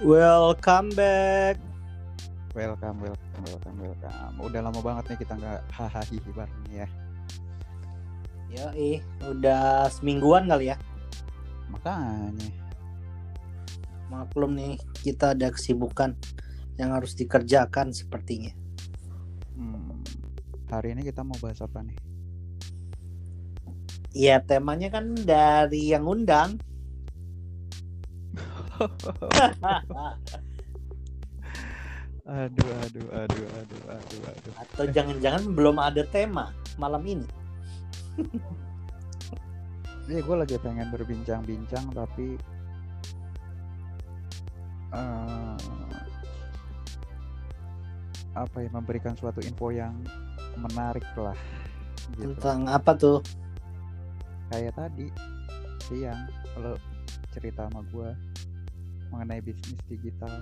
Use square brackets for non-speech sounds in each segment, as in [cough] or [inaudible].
Welcome back. Welcome, welcome, welcome, welcome. Udah lama banget nih kita nggak hahaha bareng ya. Ya, eh, udah semingguan kali ya. Makanya. Maklum nih, kita ada kesibukan yang harus dikerjakan sepertinya. Hmm, hari ini kita mau bahas apa nih? Ya, temanya kan dari yang undang. Aduh, aduh, aduh, aduh, aduh, aduh. Atau jangan-jangan belum ada tema malam ini. Iya, gue lagi pengen berbincang-bincang tapi eh, apa ya memberikan suatu info yang menarik lah. Gitu. Tentang apa tuh? Kayak tadi siang lo cerita sama gue mengenai bisnis digital.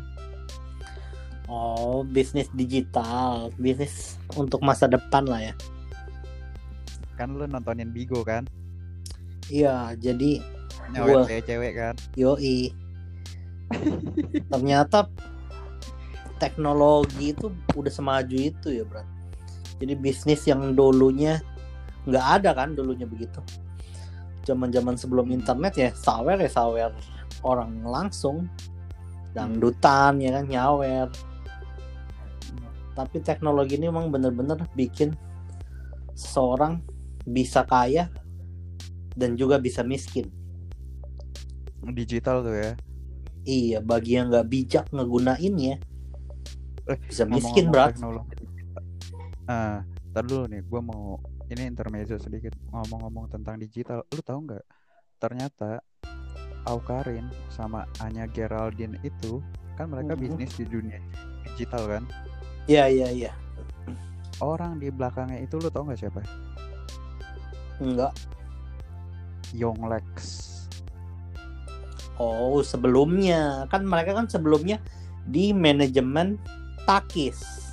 Oh, bisnis digital, bisnis untuk masa depan lah ya. Kan lo nontonin Bigo kan? Iya, jadi Gua- cewek-cewek kan? yoi. Ternyata teknologi itu udah semaju itu ya, Bro. Jadi bisnis yang dulunya nggak ada kan dulunya begitu. Zaman-zaman sebelum internet ya sawer ya sawer orang langsung dangdutan ya kan nyawer. Tapi teknologi ini memang bener-bener bikin seseorang bisa kaya dan juga bisa miskin. Digital tuh ya. Iya, bagi yang nggak bijak ngegunainnya Eh, bisa miskin, digital. Ah, tar dulu nih, gue mau ini intermezzo sedikit ngomong-ngomong tentang digital. Lu tahu nggak? Ternyata Aukarin sama Anya Geraldine itu kan mereka Mhm. bisnis di dunia digital kan. Iya, iya, iya. Orang di belakangnya itu lu tahu nggak siapa? Enggak. Yonglex. Oh, sebelumnya kan mereka kan sebelumnya di manajemen Takis.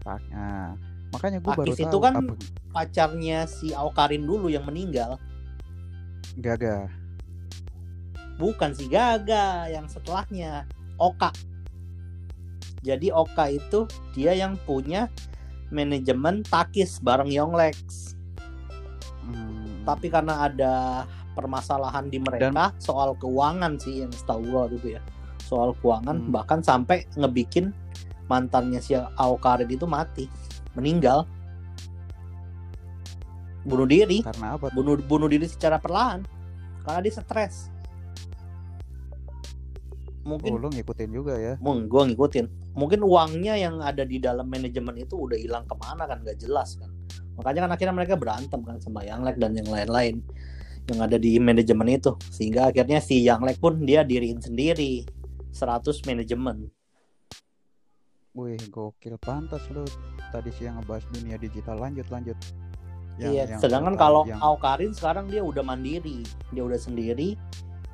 Pak. Nah, makanya gue baru Pakis itu tahu kan- apa Pacarnya si Aukarin dulu yang meninggal, Gaga. Bukan si Gaga yang setelahnya, Oka. Jadi Oka itu dia yang punya manajemen Takis bareng Yonglex. Hmm, Tapi karena ada permasalahan di mereka soal keuangan sih yang setahu gua gitu ya. Soal keuangan Hmm. bahkan sampai ngebikin mantannya si Aukarin itu mati, meninggal. Bunuh diri, karena apa? bunuh bunuh diri secara perlahan karena dia stres. Oh, Mungkin lu ngikutin juga ya. Mung, gua ngikutin. Mungkin uangnya yang ada di dalam manajemen itu udah hilang ke mana kan gak jelas kan. Makanya kan akhirnya mereka berantem kan sama Yang Lek dan yang lain-lain yang ada di manajemen itu. Sehingga akhirnya si Yang Lek pun dia diriin sendiri 100 manajemen. Wih, gokil pantas lu tadi siang ngebahas dunia digital. Lanjut, lanjut. iya, yang sedangkan kalau yang- Aukarin sekarang dia udah mandiri. Dia udah sendiri.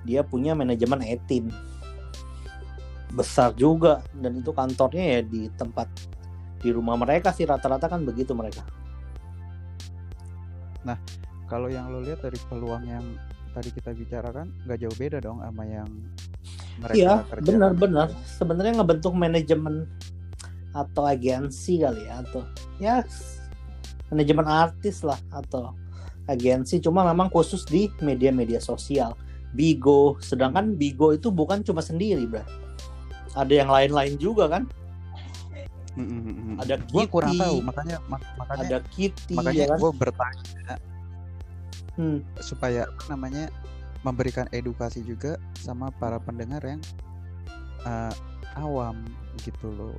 Dia punya manajemen e-team. Besar juga dan itu kantornya ya di tempat di rumah mereka sih rata-rata kan begitu mereka. kalau yang lo lihat dari peluang yang tadi kita bicarakan nggak jauh beda dong sama yang mereka Iya, kerjakan. benar-benar. Sebenarnya ngebentuk manajemen atau agensi kali ya atau ya manajemen artis lah atau agensi cuma memang khusus di media-media sosial. Bigo, sedangkan Bigo itu bukan cuma sendiri, Bro. Ada yang lain-lain juga kan? Mm, mm, mm, mm. Ada Gua kurang Kitty, tahu makanya mak- makanya Ada Kitty makanya ya kan? gue bertanya Hmm. supaya apa namanya memberikan edukasi juga sama para pendengar yang eh, awam gitu loh.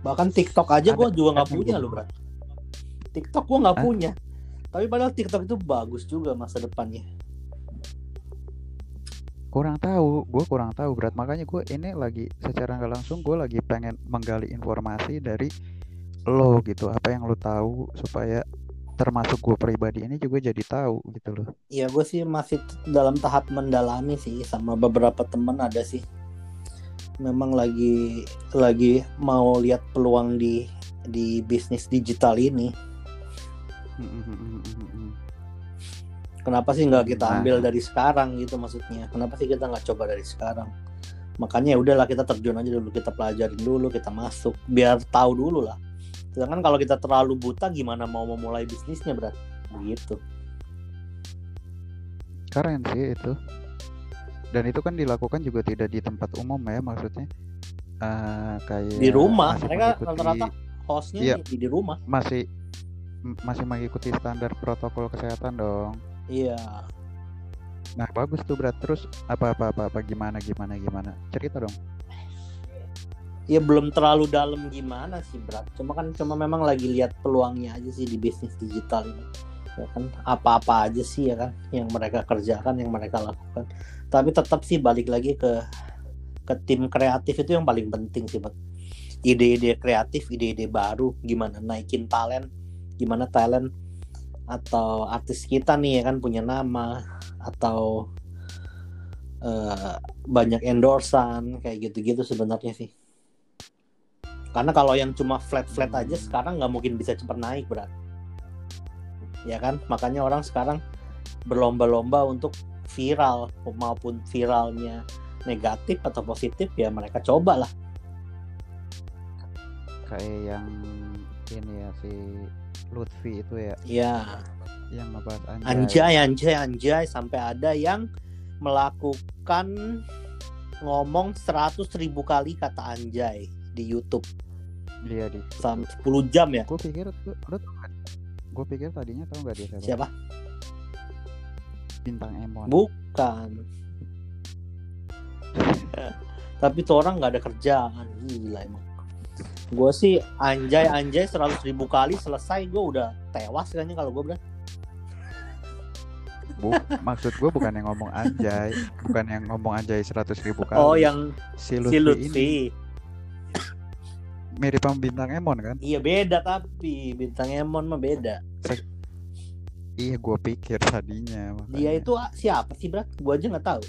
Bahkan TikTok aja gue juga nggak punya loh, Bro. TikTok gue nggak punya. Tapi padahal TikTok itu bagus juga masa depannya. Kurang tahu, gue kurang tahu berat makanya gue ini lagi secara nggak langsung gue lagi pengen menggali informasi dari lo gitu apa yang lo tahu supaya termasuk gue pribadi ini juga jadi tahu gitu loh. Ya gue sih masih dalam tahap mendalami sih sama beberapa temen ada sih. Memang lagi lagi mau lihat peluang di di bisnis digital ini. Kenapa sih nggak kita Nah. ambil dari sekarang gitu maksudnya? Kenapa sih kita nggak coba dari sekarang? makanya ya udahlah kita terjun aja dulu kita pelajarin dulu kita masuk. Biar tahu dulu lah. Sedangkan kalau kita terlalu buta gimana mau memulai bisnisnya berat begitu keren sih itu. Dan itu kan dilakukan juga tidak di tempat umum ya maksudnya. Uh, kayak di rumah. mereka mengikuti- rata-rata hostnya Iya. di, di rumah. Masih masih mengikuti standar protokol kesehatan dong iya. Nah bagus tuh berat terus apa apa apa, apa? Gimana gimana gimana? Cerita dong. Ya belum terlalu dalam gimana sih berat cuma kan cuma memang lagi lihat peluangnya aja sih di bisnis digital ini. Ya kan? Apa-apa aja sih ya kan? Yang mereka kerjakan yang mereka lakukan. Tapi tetap sih balik lagi ke ke tim kreatif itu yang paling penting sih buat ide-ide kreatif ide-ide baru gimana naikin talent gimana talent atau artis kita nih ya kan punya nama. Atau eh, banyak endorsan kayak gitu-gitu sebenarnya sih. Karena kalau yang cuma flat flat aja sekarang nggak mungkin bisa cepat naik berat ya kan? Makanya orang sekarang berlomba-lomba untuk viral. Maupun viralnya negatif atau positif ya mereka coba lah. Kayak yang ini ya si Lutfi itu ya. Ya yang ngebahas anjay, anjay anjay anjay. Sampai ada yang melakukan ngomong 100 ribu kali kata anjay di YouTube. Dia di sampai 10 jam ya? Gue pikir tuh gue pikir tadinya tau gak dia siapa? Siapa? Bintang Emon. Bukan. [laughs] Tapi tuh orang nggak ada kerjaan. Gila emang gue sih anjay anjay 100 ribu kali selesai gue udah tewas kayaknya kalau gue bilang Bu, maksud gue bukan yang ngomong anjay bukan yang ngomong anjay seratus ribu kali. Oh yang si si Lutfi, ini. Lutfi mirip sama bintang Emon kan? Iya beda tapi bintang Emon mah beda. Iya gue pikir tadinya makanya. dia itu ah, siapa sih berat gue aja nggak tahu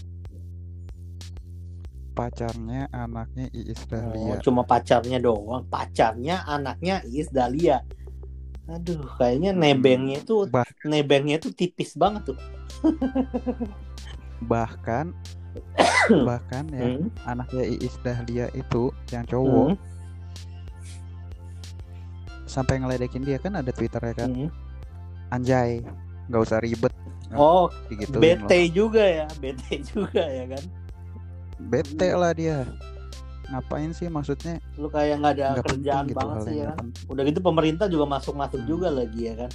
pacarnya anaknya Iis oh, Dahlia cuma pacarnya doang. Pacarnya anaknya Iis Dahlia. Aduh kayaknya nebengnya itu Bah- nebengnya itu tipis banget tuh. Bahkan [coughs] bahkan ya Hmm, anaknya Iis Dahlia itu yang cowok hmm, sampai ngeledekin dia. Kan ada twitternya kan? Hmm. anjay nggak usah ribet. Oh gitu bete juga ya bete [laughs] juga ya kan bete lah dia. Ngapain sih maksudnya? Lu kayak nggak ada penting kerjaan gitu banget sih ya. kan udah gitu pemerintah juga masuk masuk Hmm. juga lagi ya kan.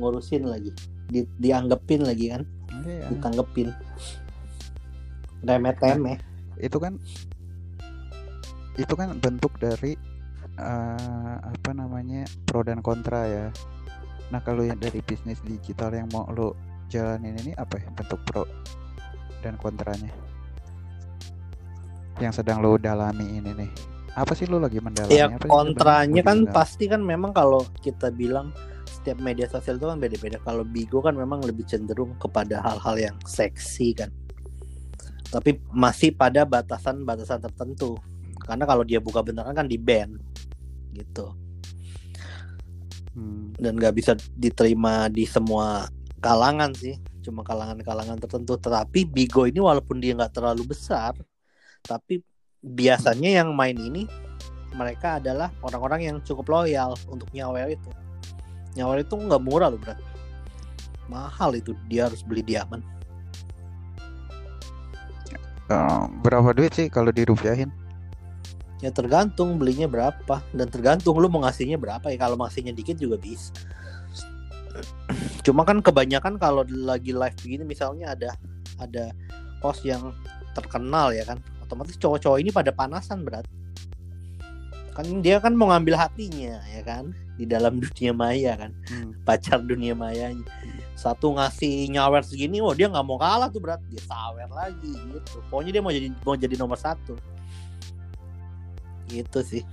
Ngurusin lagi. Di, dianggepin lagi kan. Iya. ditanggepin. Remeh temeh itu kan itu kan bentuk dari eh, apa namanya pro dan kontra ya. Nah kalau yang dari bisnis digital yang mau lo jalanin ini apa ya bentuk pro dan kontranya yang sedang lo dalami ini nih? Apa sih lo lagi mendalami? Ya apa kontranya kan pasti kan memang kalau kita bilang setiap media sosial itu kan beda-beda. Kalau Bigo kan memang lebih cenderung kepada hal-hal yang seksi kan. Tapi masih pada batasan-batasan tertentu. Karena kalau dia buka beneran kan di ban gitu. Hmm, dan nggak bisa diterima di semua kalangan sih. Cuma kalangan-kalangan tertentu. Tetapi Bigo ini walaupun dia nggak terlalu besar tapi biasanya yang main ini mereka adalah orang-orang yang cukup loyal untuk nyawer itu. Nyawer itu nggak murah loh berat mahal itu dia harus beli diamond. Eh, berapa duit sih kalau dirupiahin? Ya tergantung belinya berapa. Dan tergantung lu mau ngasihnya berapa ya. Kalau ngasihnya dikit juga bisa. Cuma kan kebanyakan kalau lagi live begini misalnya ada ada host yang terkenal ya kan otomatis cowok-cowok ini pada panasan berat kan dia kan mau ngambil hatinya ya kan? Di dalam dunia maya kan? Hmm, pacar dunia mayanya. Satu ngasih nyawer segini oh dia nggak mau kalah tuh berat. Dia sawer lagi gitu. Pokoknya dia mau jadi mau jadi nomor satu. Gitu sih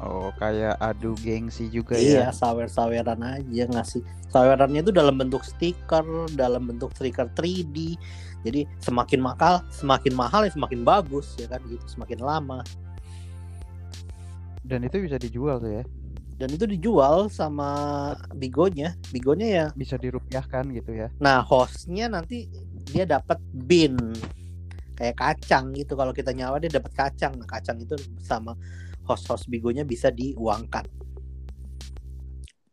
oh kayak adu gengsi juga iya ya? Sawer saweran aja ngasih. Sawerannya itu dalam bentuk stiker dalam bentuk stiker 3D jadi semakin mahal semakin mahal ya semakin bagus ya kan? Gitu semakin lama. Dan itu bisa dijual tuh ya? Dan itu dijual sama bigonya. Bigonya ya bisa dirupiahkan gitu ya? Nah, hostnya nanti dia dapat bin. kayak kacang gitu kalau kita nyawa dia dapat kacang. Nah kacang itu sama host-host bigonya bisa diuangkan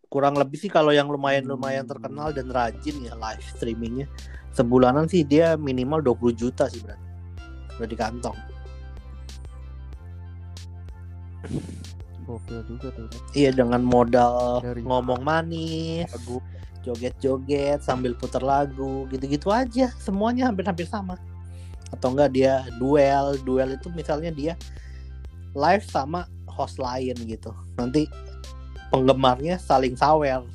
kurang lebih sih kalau yang lumayan lumayan terkenal dan rajin ya live streamingnya sebulanan sih dia minimal 20 juta sih berarti. Udah di kantong. Gokil juga tuh. iya dengan modal Dari- ngomong manis joget-joget sambil putar lagu gitu-gitu aja. Semuanya hampir-hampir sama. Atau enggak dia duel duel itu misalnya dia live sama host lain gitu nanti penggemarnya saling sawer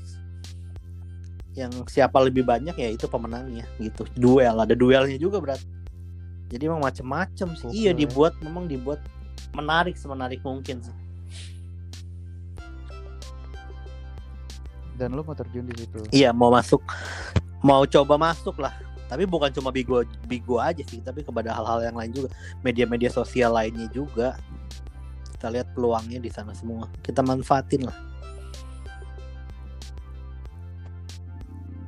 yang siapa lebih banyak ya itu pemenangnya gitu duel ada duelnya juga berat jadi emang macem-macem sih Oke. iya dibuat memang dibuat menarik semenarik mungkin sih dan lu mau terjun di situ. Iya mau masuk, mau coba masuk lah. Tapi bukan cuma Bigo Bigo aja sih, tapi kepada hal-hal yang lain juga, media-media sosial lainnya juga. Kita lihat peluangnya di sana semua. Kita manfaatin lah.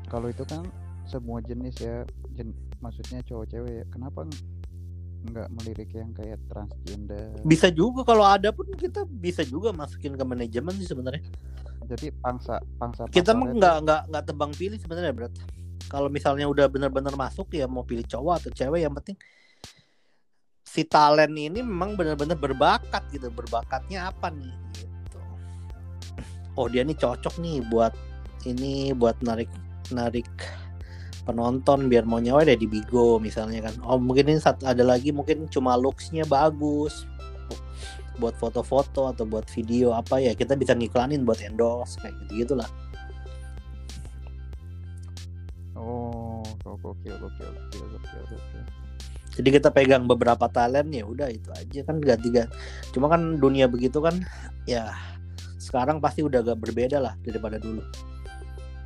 Kalau itu kan semua jenis ya, jen, maksudnya cowok cewek ya. Kenapa ng- nggak melirik yang kayak transgender? Bisa juga kalau ada pun kita bisa juga masukin ke manajemen sih sebenarnya. Jadi pangsa pangsa Kita mah nggak nggak nggak tebang pilih sebenarnya berat. Kalau misalnya udah benar-benar masuk ya mau pilih cowok atau cewek yang penting si talent ini memang benar-benar berbakat gitu. Berbakatnya apa nih gitu. Oh dia nih cocok nih buat ini buat narik narik penonton biar mau nyawa deh di Bigo misalnya kan. Oh mungkin ini satu ada lagi mungkin cuma looksnya bagus buat foto-foto atau buat video apa ya kita bisa ngiklanin buat endorse kayak gitu gitulah Oh, gokil, gokil, gokil, gokil, gokil. Jadi kita pegang beberapa talent ya udah itu aja kan ganti ganti cuma kan dunia begitu kan ya sekarang pasti udah gak berbeda lah daripada dulu.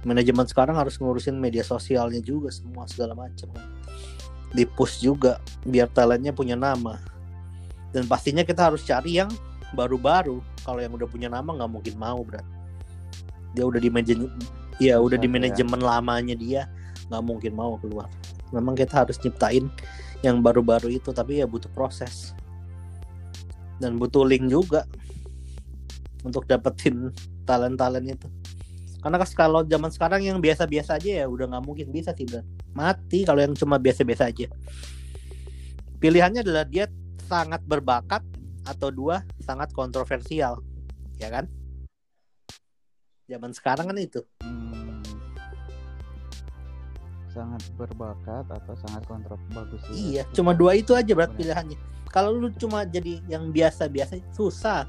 Manajemen sekarang harus ngurusin media sosialnya juga semua segala macam kan. Di push juga biar talentnya punya nama. Dan pastinya kita harus cari yang baru-baru. Kalau yang udah punya nama nggak mungkin mau berat dia udah di manajemen ya udah di ya. manajemen lamanya dia nggak mungkin mau keluar. Memang kita harus nyiptain yang baru-baru itu tapi ya butuh proses. Dan butuh link juga untuk dapetin talent-talent itu. Karena kalau zaman sekarang yang biasa-biasa aja ya udah nggak mungkin bisa sih Bran. mati kalau yang cuma biasa-biasa aja. Pilihannya adalah dia sangat berbakat atau dua sangat kontroversial. Ya kan? Zaman sekarang kan itu. Hmm, sangat berbakat atau sangat kontrol bagus. Iya, cuma dua itu aja berat pilihannya. Kalau lu cuma jadi yang biasa-biasa susah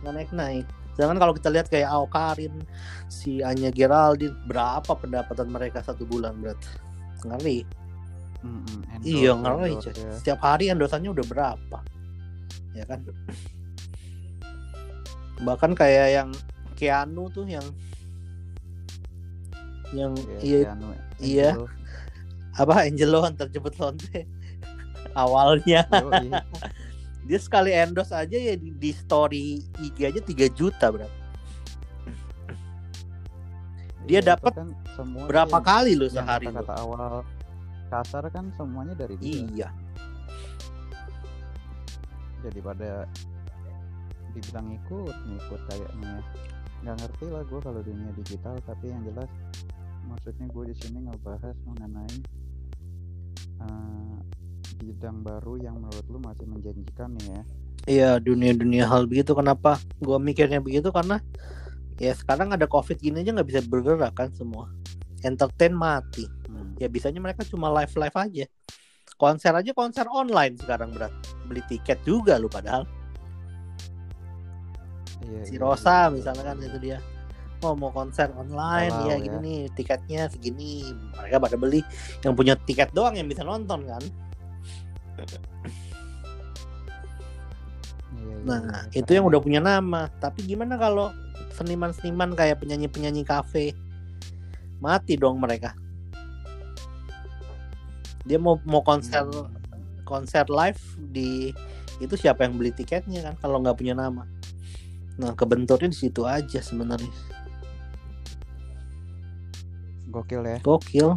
nggak naik-naik. Sedangkan kalau kita lihat kayak Ao Karin, si Anya Geraldine, berapa pendapatan mereka satu bulan berat? Ngeri. Endorse, Iya ngeri. ya. Setiap hari endorsannya udah berapa? Ya kan? Bahkan kayak yang Keanu tuh yang yang Iya, iya iya. Apa Angelo antar jemput lonte [laughs] awalnya Yoi. dia sekali endorse aja ya di, di story IG aja 3 juta bro Dia itu dapat kan berapa yang- kali yang sehari lu kata-kata awal kasar kan semuanya dari dia. iya Jadi pada dibilang ikut, ngikut kayaknya. Nggak ngerti lah gue kalau dunia digital, tapi yang jelas maksudnya gue di sini ngebahas mengenai eh, bidang baru yang menurut lu masih menjanjikan nih ya. iya dunia-dunia hal begitu. Kenapa gua mikirnya begitu? Karena ya sekarang ada covid gini aja nggak bisa bergerak kan semua. Entertain mati. Hmm. ya bisanya mereka cuma live live aja. Konser aja konser online sekarang berat beli tiket juga lu padahal. Iya, si iya, Rosa iya, misalnya kan itu dia mau mau konser online Galau ya ya. gini nih tiketnya segini. Mereka pada beli yang punya tiket doang yang bisa nonton kan? Iya, iya, nah iya, itu yang udah ya. punya nama. Tapi gimana kalau seniman-seniman kayak penyanyi-penyanyi kafe? Mati dong mereka. Dia mau mau konser Hmm. konser live di itu siapa yang beli tiketnya kan? Kalau nggak punya nama. Nah kebenturnya di situ aja sebenarnya Gokil ya. gokil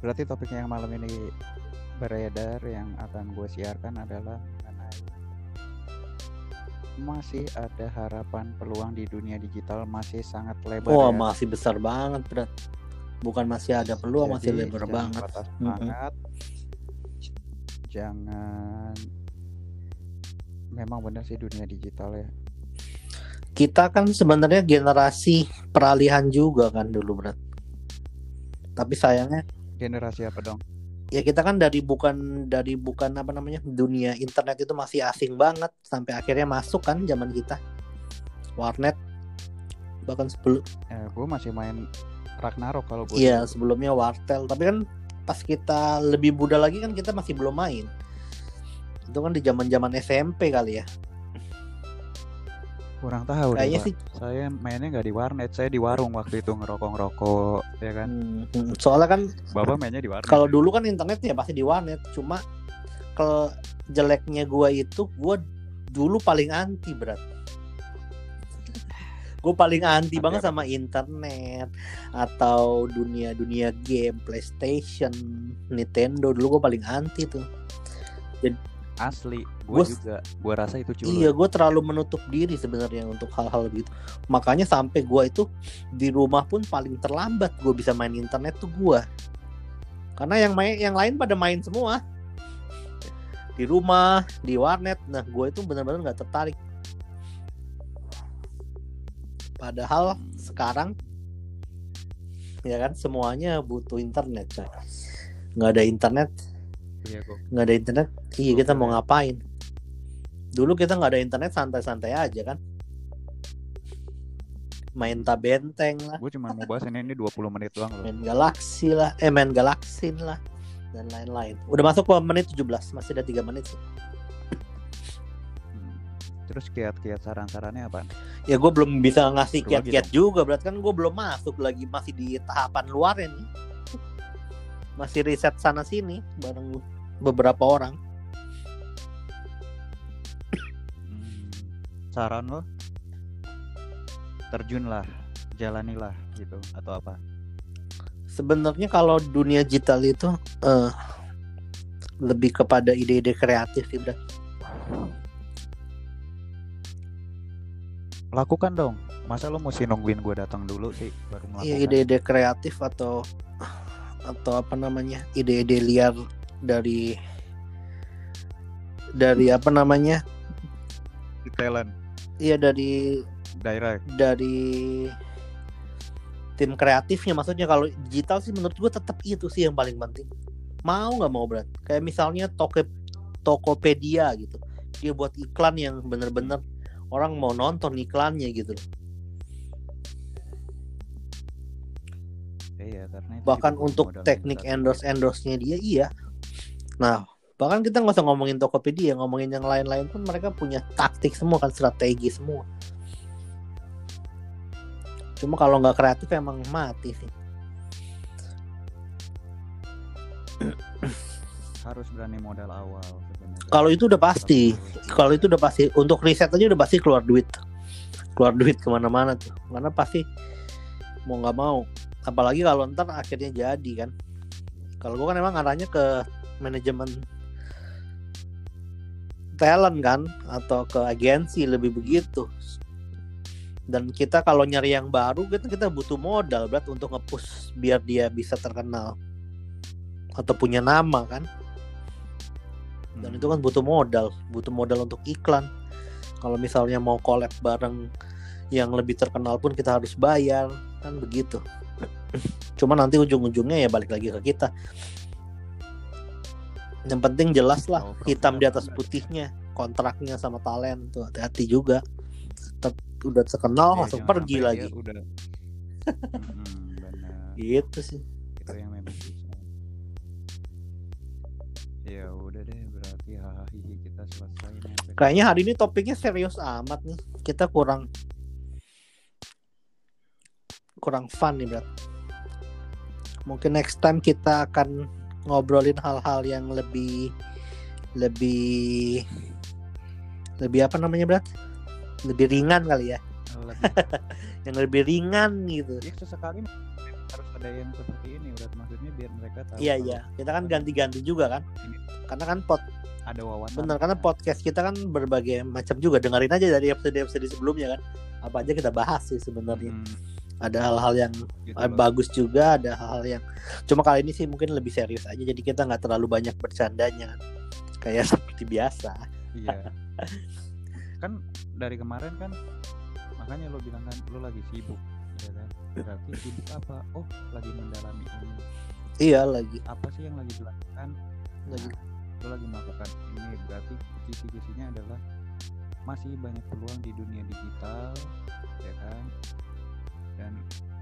Berarti topik yang malam ini beredar yang akan gue siarkan adalah mengenai masih ada harapan peluang di dunia digital masih sangat lebar Wah ya. masih besar banget berat. Bukan masih ada peluang masih Jadi, lebar jangan banget. semangat. Jangan memang benar sih dunia digital ya. Kita kan sebenarnya generasi peralihan juga kan dulu berat. Tapi sayangnya Generasi apa dong? ya kita kan dari bukan dari bukan apa namanya dunia internet itu masih asing banget sampai akhirnya masuk kan zaman kita warnet bahkan sebelum Eh, gue masih main Ragnarok kalau gue. iya sebelumnya wartel tapi kan pas kita lebih muda lagi kan kita masih belum main itu kan di zaman zaman SMP kali ya kurang tahu deh, kayaknya sih Saya mainnya nggak di warnet, saya di warung waktu itu ngerokok-ngerokok, ya kan. hmm, hmm, soalnya kan Bapak mainnya di warnet. kalau dulu kan internetnya pasti di warnet cuma ke jeleknya gua itu gua dulu paling anti berat. Gue paling anti banget sama internet atau dunia dunia game PlayStation Nintendo dulu gue paling anti tuh asli, gue juga, gue rasa itu culun. iya gue terlalu menutup diri sebenarnya untuk hal-hal begitu makanya sampai gua itu di rumah pun paling terlambat gue bisa main internet tuh gua. Karena yang main yang lain pada main semua. Di rumah di warnet. Nah gue itu benar-benar nggak tertarik. Padahal Hmm. sekarang ya kan semuanya butuh internet coy. Nggak ada internet Iya, kok. nggak ada internet? Iya kita mau ngapain? Dulu kita nggak ada internet santai-santai aja kan? Main tabenteng lah. Gue cuma mau bahas ini, ini 20 menit doang loh. main galaksi lah. Eh main galaksin lah. Dan lain-lain. Udah masuk ke menit 17 masih ada tiga menit. Sih Hmm. Terus kiat-kiat saran-sarannya apa? ya gue belum bisa ngasih kiat-kiat juga berarti kan gue belum masuk lagi. Masih di tahapan luarnya nih masih riset sana sini bareng beberapa orang Hmm. Saran lo? Terjunlah, jalanilah gitu atau apa? sebenarnya kalau dunia digital itu eh, lebih kepada ide-ide kreatif sih Bro. Lakukan dong. Masa lo mesti nungguin gue datang dulu sih baru melakukan? Iya ide-ide kreatif atau atau apa namanya ide-ide liar dari dari apa namanya? Di talent, iya dari direct. dari tim kreatifnya. Maksudnya kalau digital sih menurut gue tetap itu sih yang paling penting. Mau nggak mau berat kayak misalnya Toke Tokopedia gitu. Dia buat iklan yang bener-bener orang mau nonton iklannya gitu loh Iya, karena bahkan untuk teknik endorse endorse nya dia iya. Nah bahkan kita nggak usah ngomongin Tokopedia ngomongin yang lain-lain pun mereka punya taktik semua kan strategi semua. Cuma kalau nggak kreatif emang mati sih. Harus berani modal awal sebenarnya. kalau itu udah pasti. Kalau- kalau itu udah pasti. Untuk riset aja udah pasti keluar duit. Keluar duit ke mana-mana tuh. Karena pasti mau nggak mau apalagi kalau ntar akhirnya jadi kan. Kalau gua kan emang arahnya ke manajemen talent kan atau ke agensi lebih begitu. Dan kita kalau nyari yang baru kita kita butuh modal berat untuk ngepush biar dia bisa terkenal. Atau punya nama kan. Dan Hmm. itu kan butuh modal butuh modal untuk iklan. Kalau misalnya mau collab bareng yang lebih terkenal pun kita harus bayar kan begitu cuma nanti ujung-ujungnya ya balik lagi ke kita. Yang penting jelas lah hitam di atas putihnya kontraknya sama talent tuh hati-hati juga. Tet- udah terkenal Iya, langsung pergi lagi. udah [laughs] benar gitu sih. Itu yang memang susah. Ya udah deh berarti hahaha kita selesai nih kayaknya hari ini topiknya serius amat nih. Kita kurang kurang fun nih berat mungkin next time kita akan ngobrolin hal-hal yang lebih lebih lebih apa namanya berat lebih ringan kali ya. Lebih. [laughs] Yang lebih ringan gitu. Ya sesekali harus ada yang seperti ini berat maksudnya biar mereka tahu iya iya. Kita kan ganti-ganti juga kan. Ini. karena kan pot ada wawasan bener karena podcast kita kan berbagai macam juga. Dengerin aja dari episode episode sebelumnya kan. Apa aja kita bahas sih sebenarnya. Hmm, ada hal-hal yang gitu eh, bagus juga ada hal-hal yang cuma kali ini sih mungkin lebih serius aja jadi kita nggak terlalu banyak bercandanya. Kayak [laughs] seperti biasa. Iya. kan dari kemarin kan makanya lo bilang kan lo lagi sibuk ya kan? Berarti sibuk apa? Oh lagi mendalami ini. Iya lagi. Apa sih yang lagi dilakukan? Lagi. Nah, lo lagi melakukan ini berarti kisi-kisinya adalah masih banyak peluang di dunia digital ya kan dan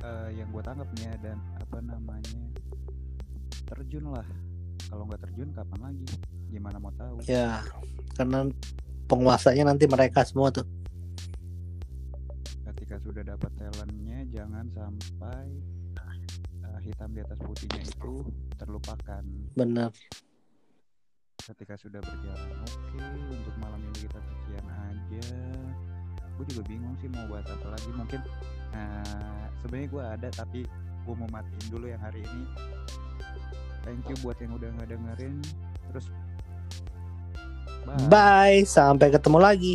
eh, yang gue tangkapnya dan apa namanya terjun lah. Kalau nggak terjun kapan lagi? Gimana mau tahu? Ya karena penguasanya nanti mereka semua tuh. Ketika sudah dapat talentnya jangan sampai uh, hitam di atas putihnya itu terlupakan. Bener ketika sudah berjalan oke untuk malam ini kita sekian aja gue juga bingung sih mau bahas apa lagi. Mungkin uh, sebenarnya gue ada tapi gue mau matiin dulu yang hari ini. Thank you buat yang udah nggak dengerin terus bye. Sampai ketemu lagi